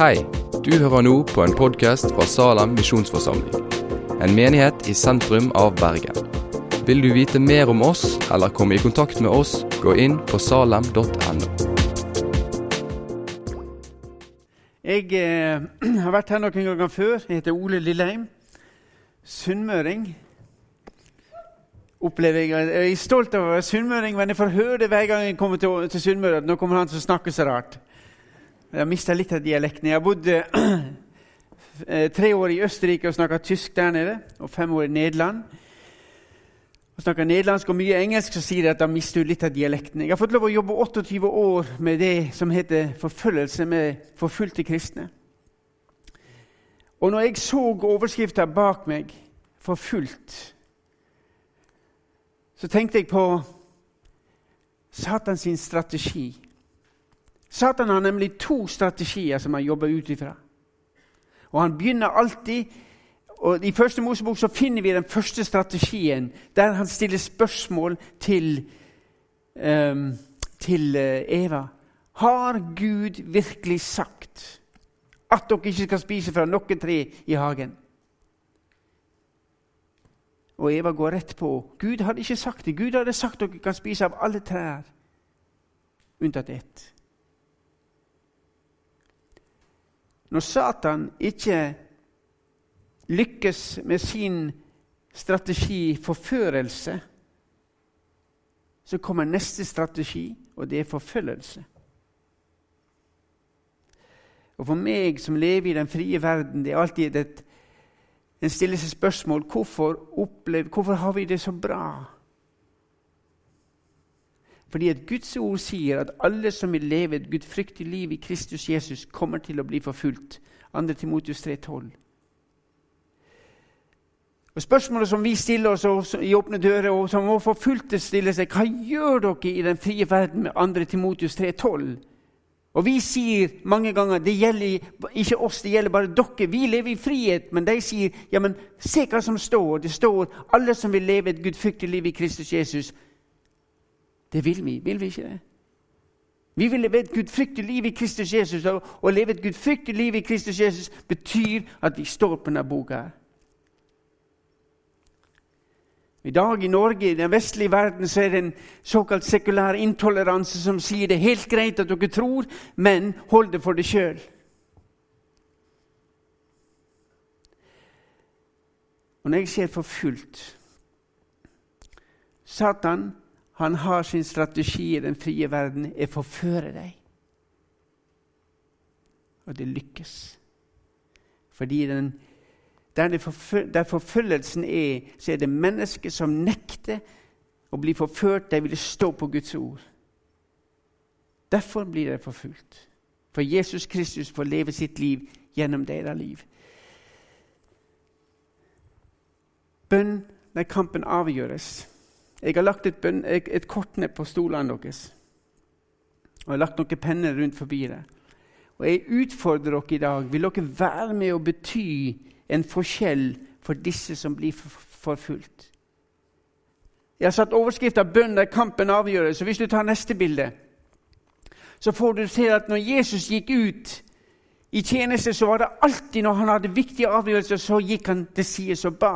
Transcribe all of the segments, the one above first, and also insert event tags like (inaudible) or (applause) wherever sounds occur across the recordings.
Hei, du hører nå på en podkast fra Salem misjonsforsamling. En menighet i sentrum av Bergen. Vil du vite mer om oss eller komme i kontakt med oss, gå inn på salem.no. Jeg eh, (clears throat) har vært her noen ganger før. Jeg heter Ole Lilleheim. Sunnmøring. Opplever jeg, jeg er stolt av å være sunnmøring, men jeg får høre det hver gang jeg kommer til, til Sunnmøre. Nå kommer han til å snakke så rart. Jeg har mista litt av dialekten. Jeg har bodd eh, (clears throat) tre år i Østerrike og snakka tysk der nede, og fem år i Nederland. Og snakker nederlandsk og mye engelsk, så sier de at da mister du litt av dialekten. Jeg har fått lov å jobbe 28 år med det som heter forfølgelse med forfulgte kristne. Og når jeg så overskrifta bak meg, 'forfulgt', så tenkte jeg på Satans strategi. Satan har nemlig to strategier som han jobber ut ifra. Og han begynner alltid og I første Mosebok så finner vi den første strategien, der han stiller spørsmål til, um, til uh, Eva. Har Gud virkelig sagt at dere ikke skal spise fra noe tre i hagen? Og Eva går rett på. Gud hadde ikke sagt det. Gud hadde sagt dere kan spise av alle trær unntatt ett. Når Satan ikke lykkes med sin strategi forførelse, så kommer neste strategi, og det er forfølgelse. Og For meg som lever i den frie verden, det er alltid et en stiller spørsmål hvorfor, opplever, hvorfor har vi det så bra. Fordi at Guds ord sier at alle som vil leve et gudfryktig liv i Kristus Jesus, kommer til å bli forfulgt. 2. Timotius 3,12. Og Spørsmålet som vi stiller oss i Åpne dører, og som må forfulgte stiller seg, hva gjør dere i den frie verden med 2. Timotius 3,12? Og Vi sier mange ganger det gjelder ikke oss, det gjelder bare dere. Vi lever i frihet, men de sier ja, men se hva som står. Det står alle som vil leve et gudfryktig liv i Kristus Jesus. Det vil vi. Vil vi ikke det? Vi vil leve et gudfryktig liv i Kristus Jesus. Og å leve et gudfryktig liv i Kristus Jesus betyr at vi står på denne boka. I dag i Norge, i den vestlige verden, så er det en såkalt sekulær intoleranse som sier det er helt greit at dere tror, men hold det for deg sjøl. Og når jeg ser forfulgt Satan han har sin strategi i den frie verden er forføre deg. Og det lykkes. Fordi den der, der forfølgelsen er, så er det mennesker som nekter å bli forført. De vil stå på Guds ord. Derfor blir de forfulgt. For Jesus Kristus får leve sitt liv gjennom deres liv. Bønn når kampen avgjøres. Jeg har lagt et, bønn, et kort ned på stolene deres. Og jeg har lagt noen penner rundt forbi det. Og jeg utfordrer dere i dag. Vil dere være med og bety en forskjell for disse som blir forfulgt. Jeg har satt overskriften 'Bønn der kampen avgjøres'. Så hvis du tar neste bilde, så får du se at når Jesus gikk ut i tjeneste, så var det alltid når han hadde viktige avgjørelser, så gikk han til side og ba.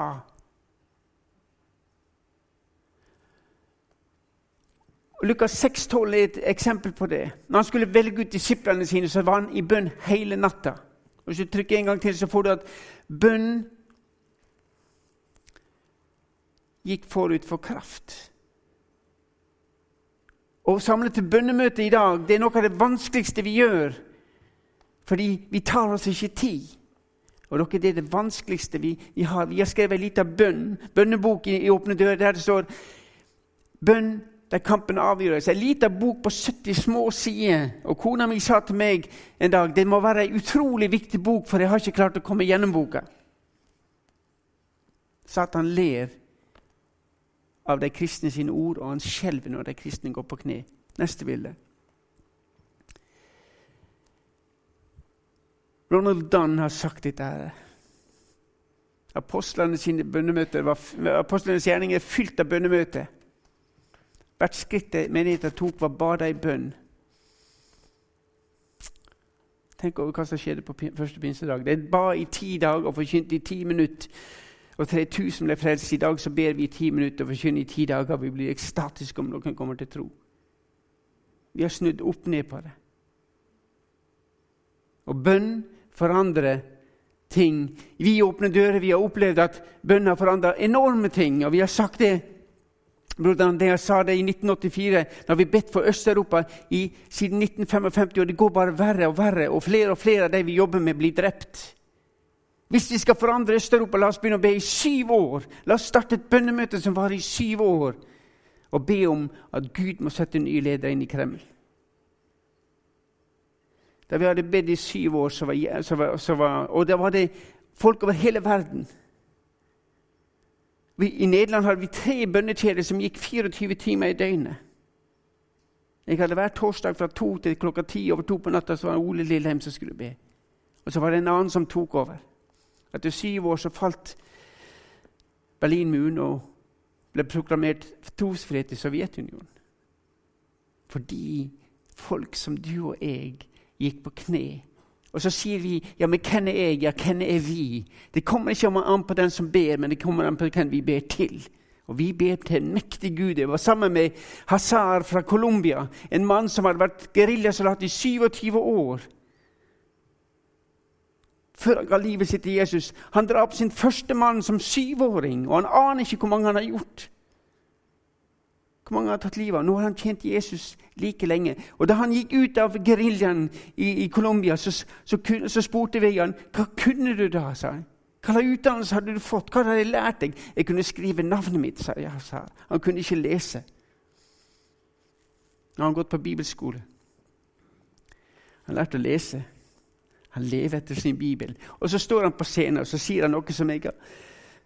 Lukas 6,12 er et eksempel på det. Når han skulle velge ut disiplene sine, så var han i bønn hele natta. Og Hvis du trykker en gang til, så får du at bønn gikk forut for kraft. Å samle til bønnemøte i dag det er noe av det vanskeligste vi gjør. Fordi vi tar oss ikke tid. Og dere, Det er det vanskeligste vi, vi har. Vi har skrevet en liten bønn, bønnebok i, i Åpne dører der det står bønn der kampen avgjøres. En liten bok på 70 små sider. Og Kona mi sa til meg en dag det må være en utrolig viktig bok, for jeg har ikke klart å komme gjennom boka. Satan ler av de kristne sine ord, og han skjelver når de kristne går på kne. Neste bilde. Ronald Dunn har sagt dette. apostlenes gjerning er fylt av bønnemøter. Hvert skritt menigheten tok, var bada i bønn. Tenk over hva som skjedde på første pinsedag. Det ba i ti dager og forkynte i ti minutter. Og 3000 ble frelst. I dag så ber vi i ti minutter og forkynner i ti dager. Vi blir ekstatiske om noen kommer til tro. Vi har snudd opp ned på det. Og bønn forandrer ting. Vi åpner dører. Vi har opplevd at bønn har forandra enorme ting. Og vi har sagt det Broderen, jeg sa det i 1984, da vi bedt for Øst-Europa siden 1955, og det går bare verre og verre, og flere og flere av de vi jobber med, blir drept. Hvis vi skal forandre Øst-Europa, la oss begynne å be i syv år. La oss starte et bønnemøte som varer i syv år, og be om at Gud må sette nye ledere inn i Kreml. Da vi hadde bedt i syv år, så var, så var, så var, og da var det folk over hele verden vi, I Nederland hadde vi tre bønnekjeder som gikk 24 timer i døgnet. Jeg hadde Hver torsdag fra to til klokka ti over to på natta så var det Ole Lilleheim som skulle be. Og så var det en annen som tok over. Etter syv år så falt Berlinmuren og ble proklamert trosfrihet i Sovjetunionen. Fordi folk som du og jeg gikk på kne og så sier vi ja, men hvem er jeg, ja, hvem er vi? Det kommer ikke an på den som ber, men det kommer an på hvem vi ber til. Og vi ber til en mektig Gud. Jeg var sammen med Hazar fra Colombia, en mann som hadde vært geriljasoldat i 27 år. Før han ga livet sitt til Jesus. Han drap sin første mann som syvåring, og han aner ikke hvor mange han har gjort. Hvor mange har tatt livet av? Nå har han tjent Jesus like lenge. Og Da han gikk ut av geriljaen i, i Colombia, så, så, så, spurte vi han hva kunne du da. sa han. Hva slags utdannelse hadde du fått? Hva hadde jeg lært deg? Jeg kunne skrive navnet mitt, sa jeg. Sa. Han kunne ikke lese. Nå har han gått på bibelskole. Han lærte å lese. Han lever etter sin bibel. Og så står han på scenen og så sier han noe som jeg har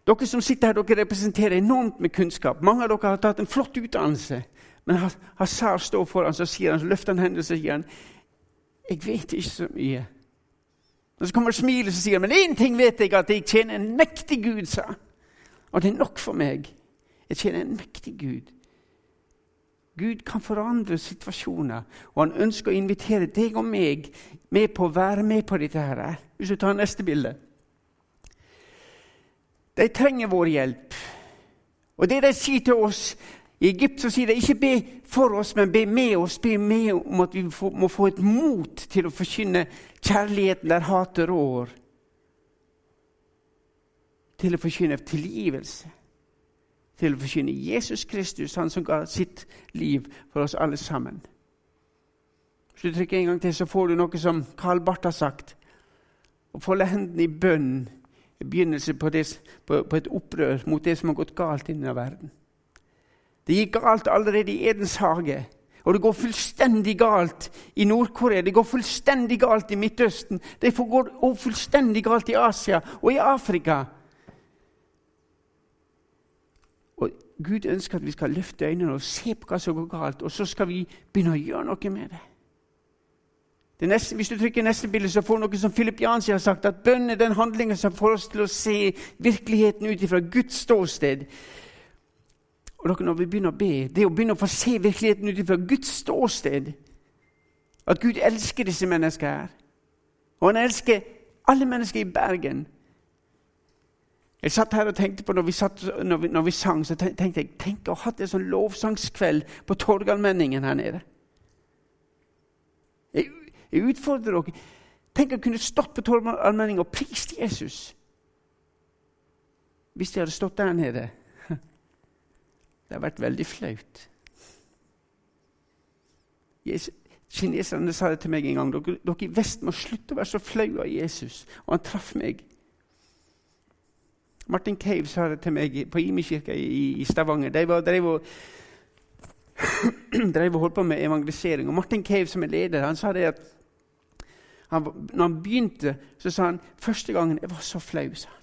dere som sitter her, dere representerer enormt med kunnskap. Mange av dere har tatt en flott utdannelse. Men Hazar står foran, så sier han, så løfter han hendene og sier han, 'Jeg vet ikke så mye.' Og Så kommer smilet og sier han, 'Men én ting vet jeg, at jeg tjener en mektig Gud', sa Og det er nok for meg. Jeg tjener en mektig Gud. Gud kan forandre situasjoner, og han ønsker å invitere deg og meg med på å være med på dette. her. Hvis du tar neste bilde. De trenger vår hjelp. Og det de sier til oss i Egypt, så sier de ikke be for oss, men be med oss. Be med om at vi må få et mot til å forkynne kjærligheten der hatet rår. Til å forkynne tilgivelse. Til å forkynne Jesus Kristus, han som ga sitt liv for oss alle sammen. Hvis du trykker en gang til, så får du noe som Karl Barth har sagt. Å folde hendene i bønn begynnelse på, det, på, på, et opprør mot det som har gått galt innen verden. Det gikk galt allerede i Edens hage. Og det går fullstendig galt i Nord-Korea, det går fullstendig galt i Midtøsten. Det går fullstendig galt i Asia og i Afrika. Og Gud ønsker at vi skal løfte øynene og se på hva som går galt, og så skal vi begynne å gjøre noe med det. Neste, hvis du trykker neste bilde, så får du noe som Philip Jansi har sagt, at bønn er den handlingen som får oss til å se virkeligheten ut fra Guds ståsted. Og dere, når vi begynner å be, Det å begynne å få se virkeligheten ut fra Guds ståsted At Gud elsker disse menneskene her. Og han elsker alle mennesker i Bergen. Jeg satt her og tenkte på Når vi, satt, når vi, når vi sang, så tenkte jeg tenk å ha hatt en sånn lovsangskveld på Torgallmenningen her nede. Jeg utfordrer dere. Tenk å kunne stått på Torvallmenningen og prist Jesus. Hvis de hadde stått der nede. Det hadde vært veldig flaut. Kineserne sa det til meg en gang. Dere, i Vest må slutte å være så flaue av Jesus. Og han traff meg. Martin Cave sa det til meg på Imi-kirka i, i, Stavanger. De var, drev, og, (clears throat) drev og holdt på med evangelisering. Og Martin Cave, som er leder, han sa det at han, når han begynte, så sa han første gangen jeg var så flau. sa han.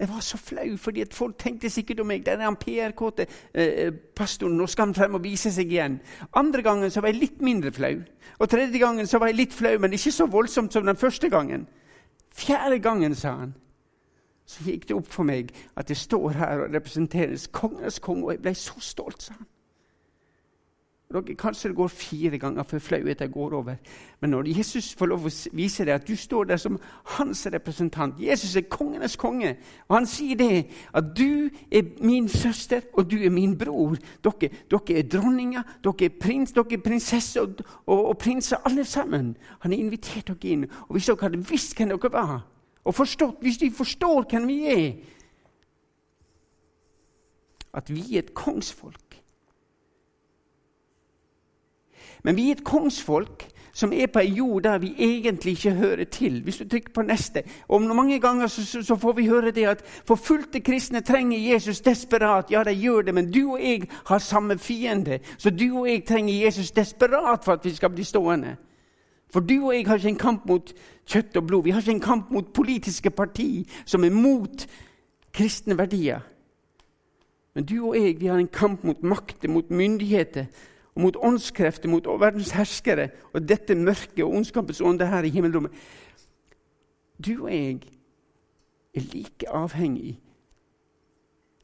Jeg var så flau, fordi at folk tenkte sikkert om meg. Den er PR-kåte eh, pastoren. Nå skal han frem og vise seg igjen. Andre gangen så var jeg litt mindre flau. Og tredje gangen så var jeg litt flau, men ikke så voldsomt som den første gangen. Fjerde gangen, sa han, så gikk det opp for meg at jeg står her og representeres kongens konge, og jeg ble så stolt, sa han. Kanskje det går fire ganger før flauheten går over. Men når Jesus får lov å vise deg at du står der som hans representant Jesus er kongenes konge, og han sier det at du er min søster, og du er min bror. Dere, dere er dronninger, dere er prins, dere er prinsesser og, og, og, prinser, alle sammen. Han har invitert dere inn. Og hvis dere hadde visst hvem dere var, og forstått, hvis de forstår hvem vi er At vi er et kongsfolk Men vi er et kongsfolk som er på ei jord der vi egentlig ikke hører til. Hvis du trykker på neste. Og Mange ganger så, så, får vi høre det at forfulgte kristne trenger Jesus desperat. Ja, de gjør det, men du og jeg har samme fiende. Så du og jeg trenger Jesus desperat for at vi skal bli stående. For du og jeg har ikke en kamp mot kjøtt og blod. Vi har ikke en kamp mot politiske parti som er mot kristne verdier. Men du og jeg vi har en kamp mot makter, mot myndigheter, mot åndskrefter, mot verdens herskere og dette mørket og ondskapens ånde her i himmelrommet. Du og jeg er like avhengig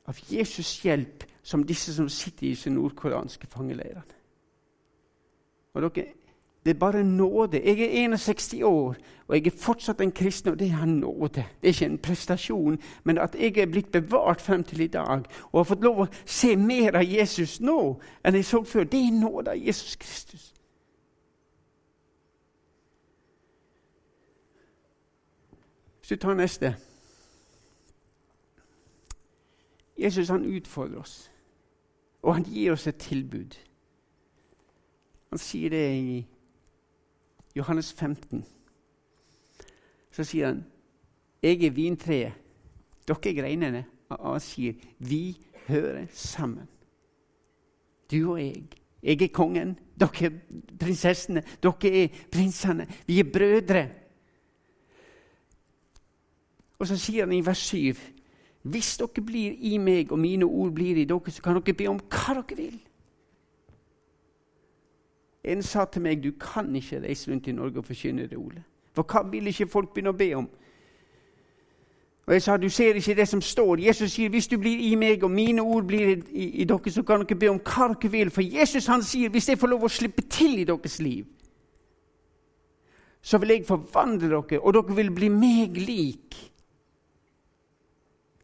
av Jesus' hjelp som disse som sitter i disse nordkoreanske fangeleirene. Og dere, det er bare nåde. Jeg er 61 år, og jeg er fortsatt en kristen, og det er nåde. Det er ikke en prestasjon, men at jeg er blitt bevart frem til i dag og har fått lov å se mer av Jesus nå enn jeg så før, det er nåde av Jesus Kristus. Hvis du tar neste Jesus han utfordrer oss, og han gir oss et tilbud. Han sier det i Johannes 15, så sier han, 'Jeg er vintreet, dere er greinene.' Og han sier, 'Vi hører sammen.' Du og jeg. Jeg er kongen, dere er prinsessene, dere er prinsene. Vi er brødre. Og så sier han i vers 7.: Hvis dere blir i meg, og mine ord blir i dere, så kan dere be om hva dere vil. En sa til meg du kan ikke reise rundt i Norge og forkynne det, Ole. For hva vil ikke folk begynne å be om? Og jeg sa du ser ikke det som står. Jesus sier hvis du blir i meg, og mine ord blir i, i, dere, så kan dere be om hva dere vil. For Jesus han sier hvis jeg får lov å slippe til i deres liv, så vil jeg forvandle dere, og dere vil bli meg lik.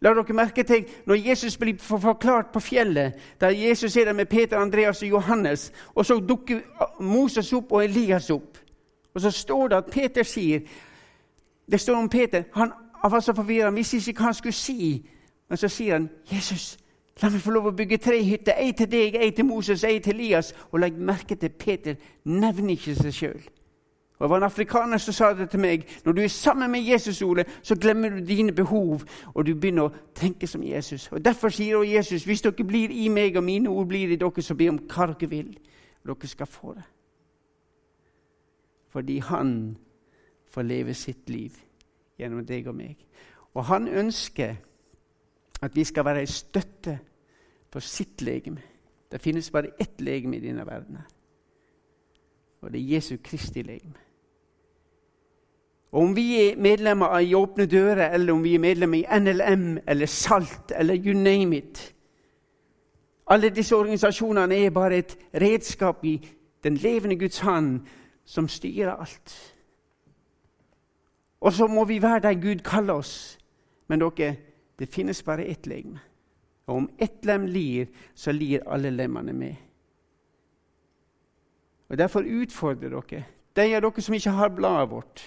La dere merke til når Jesus blir forklart på fjellet, der Jesus er der med Peter, Andreas og Johannes, og så dukker Moses opp og Elias opp. Og så står det at Peter sier Det står om Peter. Han, han var så forvirra, han visste ikke hva han skulle si. Men så sier han, 'Jesus, la meg få lov å bygge tre hytter. Ei til deg, ei til Moses, ei til Elias.' Og legg merke til Peter nevner ikke seg sjøl. Og Det var en afrikaner som sa det til meg. Når du er sammen med Jesus, Ole, så glemmer du dine behov, og du begynner å tenke som Jesus. Og Derfor sier Jesus hvis dere blir i meg, og mine ord blir i dere, så be om hva dere vil. Og dere skal få det. Fordi han får leve sitt liv gjennom deg og meg. Og han ønsker at vi skal være en støtte for sitt legeme. Det finnes bare ett legeme i denne verden. Og det er Jesu Kristi legeme. Og Om vi er medlemmer av I Åpne dører, eller om vi er medlemmer i NLM eller SALT eller you name it Alle disse organisasjonene er bare et redskap i den levende Guds hånd som styrer alt. Og så må vi være der Gud kaller oss. Men dere, det finnes bare ett legeme. Og om ett lem lir, så lir alle lemmene med. Og Derfor utfordrer dere de av dere som ikke har bladet vårt.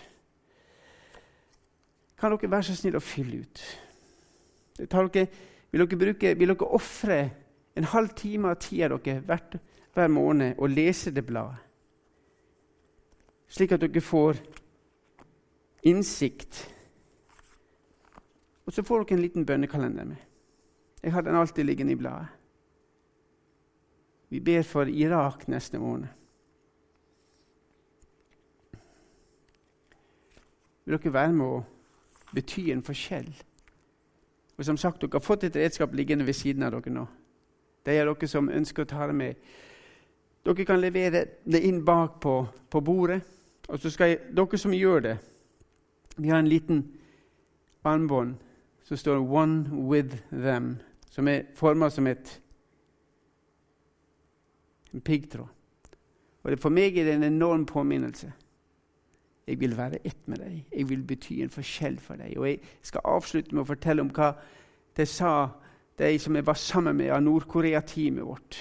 Kan dere være så snill å fylle ut? Dere, vil dere, bruke, dere ofre en halv time av tida dere hvert, hver måned og lese det bladet? Slik at dere får innsikt. Og så får dere en liten bønnekalender med. Jeg har den alltid liggende i bladet. Vi ber for Irak neste måned. Vil dere være med å bety en forskjell. Og som sagt, Dere har fått et redskap liggende ved siden av dere nå. Det er dere som ønsker å ta det med. Dere kan levere det inn bak på, på bordet. Og så skal jeg, dere som gjør det Vi har en liten armbånd som står 'One with them', som er forma som et, en piggtråd. Og For meg er det en enorm påminnelse. Jeg vil være ett med deg. Jeg vil bety en forskjell for deg. Og Jeg skal avslutte med å fortelle om hva de sa, de som jeg var sammen med av Nord-Korea-teamet vårt.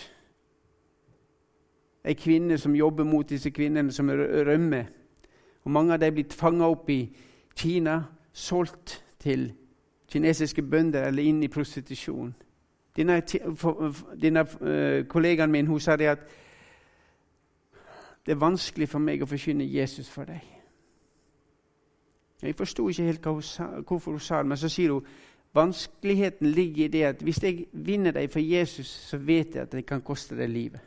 Ei kvinne som jobber mot disse kvinnene som rømmer. Og Mange av dem blir fanga opp i Kina, solgt til kinesiske bønder eller inn i prostitusjon. Denne, denne uh, kollegaen min hun sa det at det er vanskelig for meg å forkynne Jesus for deg. Jeg forsto ikke helt hun sa, hvorfor hun sa det, men så sier hun vanskeligheten ligger i det at hvis jeg vinner deg for Jesus, så vet jeg at det kan koste deg livet.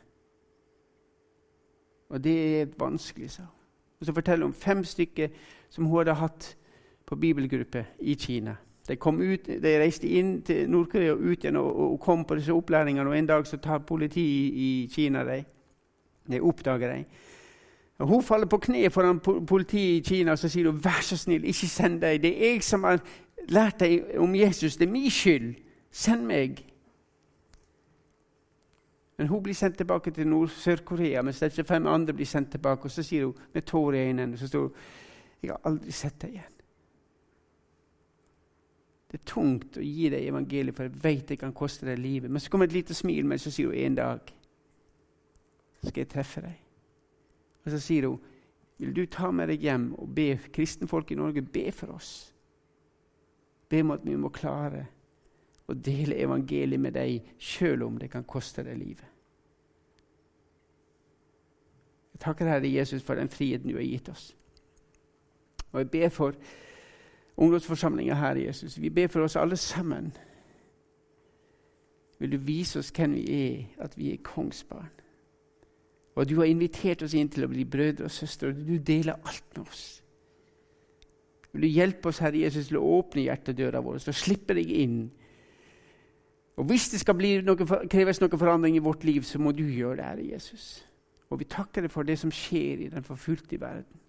Og det er vanskelig, sa hun. Og Så forteller hun om fem stykker som hun hadde hatt på bibelgruppe i Kina. De, ut, de reiste inn til Nord-Korea og ut igjen og, og, kom på disse opplæringene. Og En dag så tar politiet i Kina dem. De oppdager dem. Hun faller på kne foran politiet i Kina og sier hun, 'Vær så snill, ikke send deg. Det er jeg som har lært deg om Jesus. Det er min skyld. Send meg.' Men hun blir sendt tilbake til Nord-Sør-Korea, mens disse fem andre blir sendt tilbake. Og så sier hun med tårer i øynene så står hun, 'Jeg har aldri sett deg igjen.' Det er tungt å gi deg evangeliet, for jeg vet det kan koste deg livet. Men så kommer et lite smil, men så sier hun en dag skal jeg treffe deg. Og så sier hun, 'Vil du ta med deg hjem og be kristenfolk i Norge be for oss?' Be om at vi må klare å dele evangeliet med deg, sjøl om det kan koste deg livet. Jeg takker Herre Jesus for den friheten du har gitt oss. Og jeg ber for ungdomsforsamlinga her, Jesus. Vi ber for oss alle sammen. Vil du vise oss hvem vi er, at vi er kongsbarn? Og du har invitert oss inn til å bli brødre og søstre, og du deler alt med oss. Vil du hjelpe oss, Herre Jesus, til å åpne hjertedøra vår, så slipper deg inn. Og Hvis det skal noe, kreves noen forandring i vårt liv, så må du gjøre det, Herre Jesus. Og vi takker deg for det som skjer i den forfulgte verden.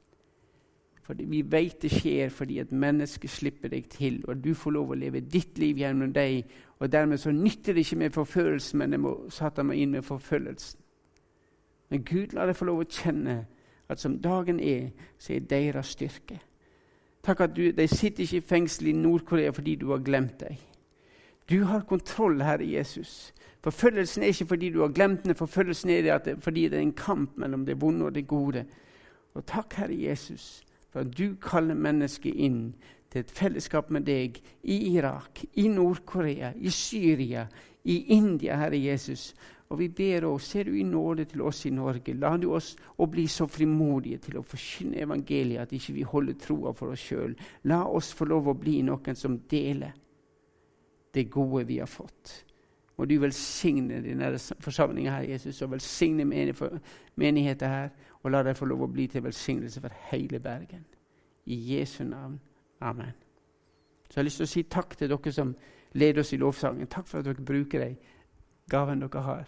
Fordi vi vet det skjer fordi et menneske slipper deg til, og du får lov å leve ditt liv gjennom deg. Og dermed så nytter det ikke med forførelsen, men det må Satan må inn med forfølgelsen. Men Gud lar deg få lov å kjenne at som dagen er, så er deres styrke. Takk at du, De sitter ikke i fengsel i Nord-Korea fordi du har glemt dem. Du har kontroll, Herre Jesus. Forfølgelsen er ikke fordi du har glemt den, forfølgelsen er det fordi det er en kamp mellom det vonde og det gode. Og takk, Herre Jesus, for at du kaller mennesket inn til et fellesskap med deg i Irak, i Nord-Korea, i Syria, i India, Herre Jesus. Og vi ber òg, ser du i nåde til oss i Norge, la du oss å bli så frimodige til å forkynne evangeliet at ikke vi holder troa for oss sjøl. La oss få lov å bli noen som deler det gode vi har fått. Må du velsigne denne forsamlinga her, Jesus, og velsigne menigheten her. Og la dem få lov å bli til velsignelse for hele Bergen. I Jesu navn. Amen. Så jeg har lyst til å si takk til dere som leder oss i lovsangen. Takk for at dere bruker de gaven dere har.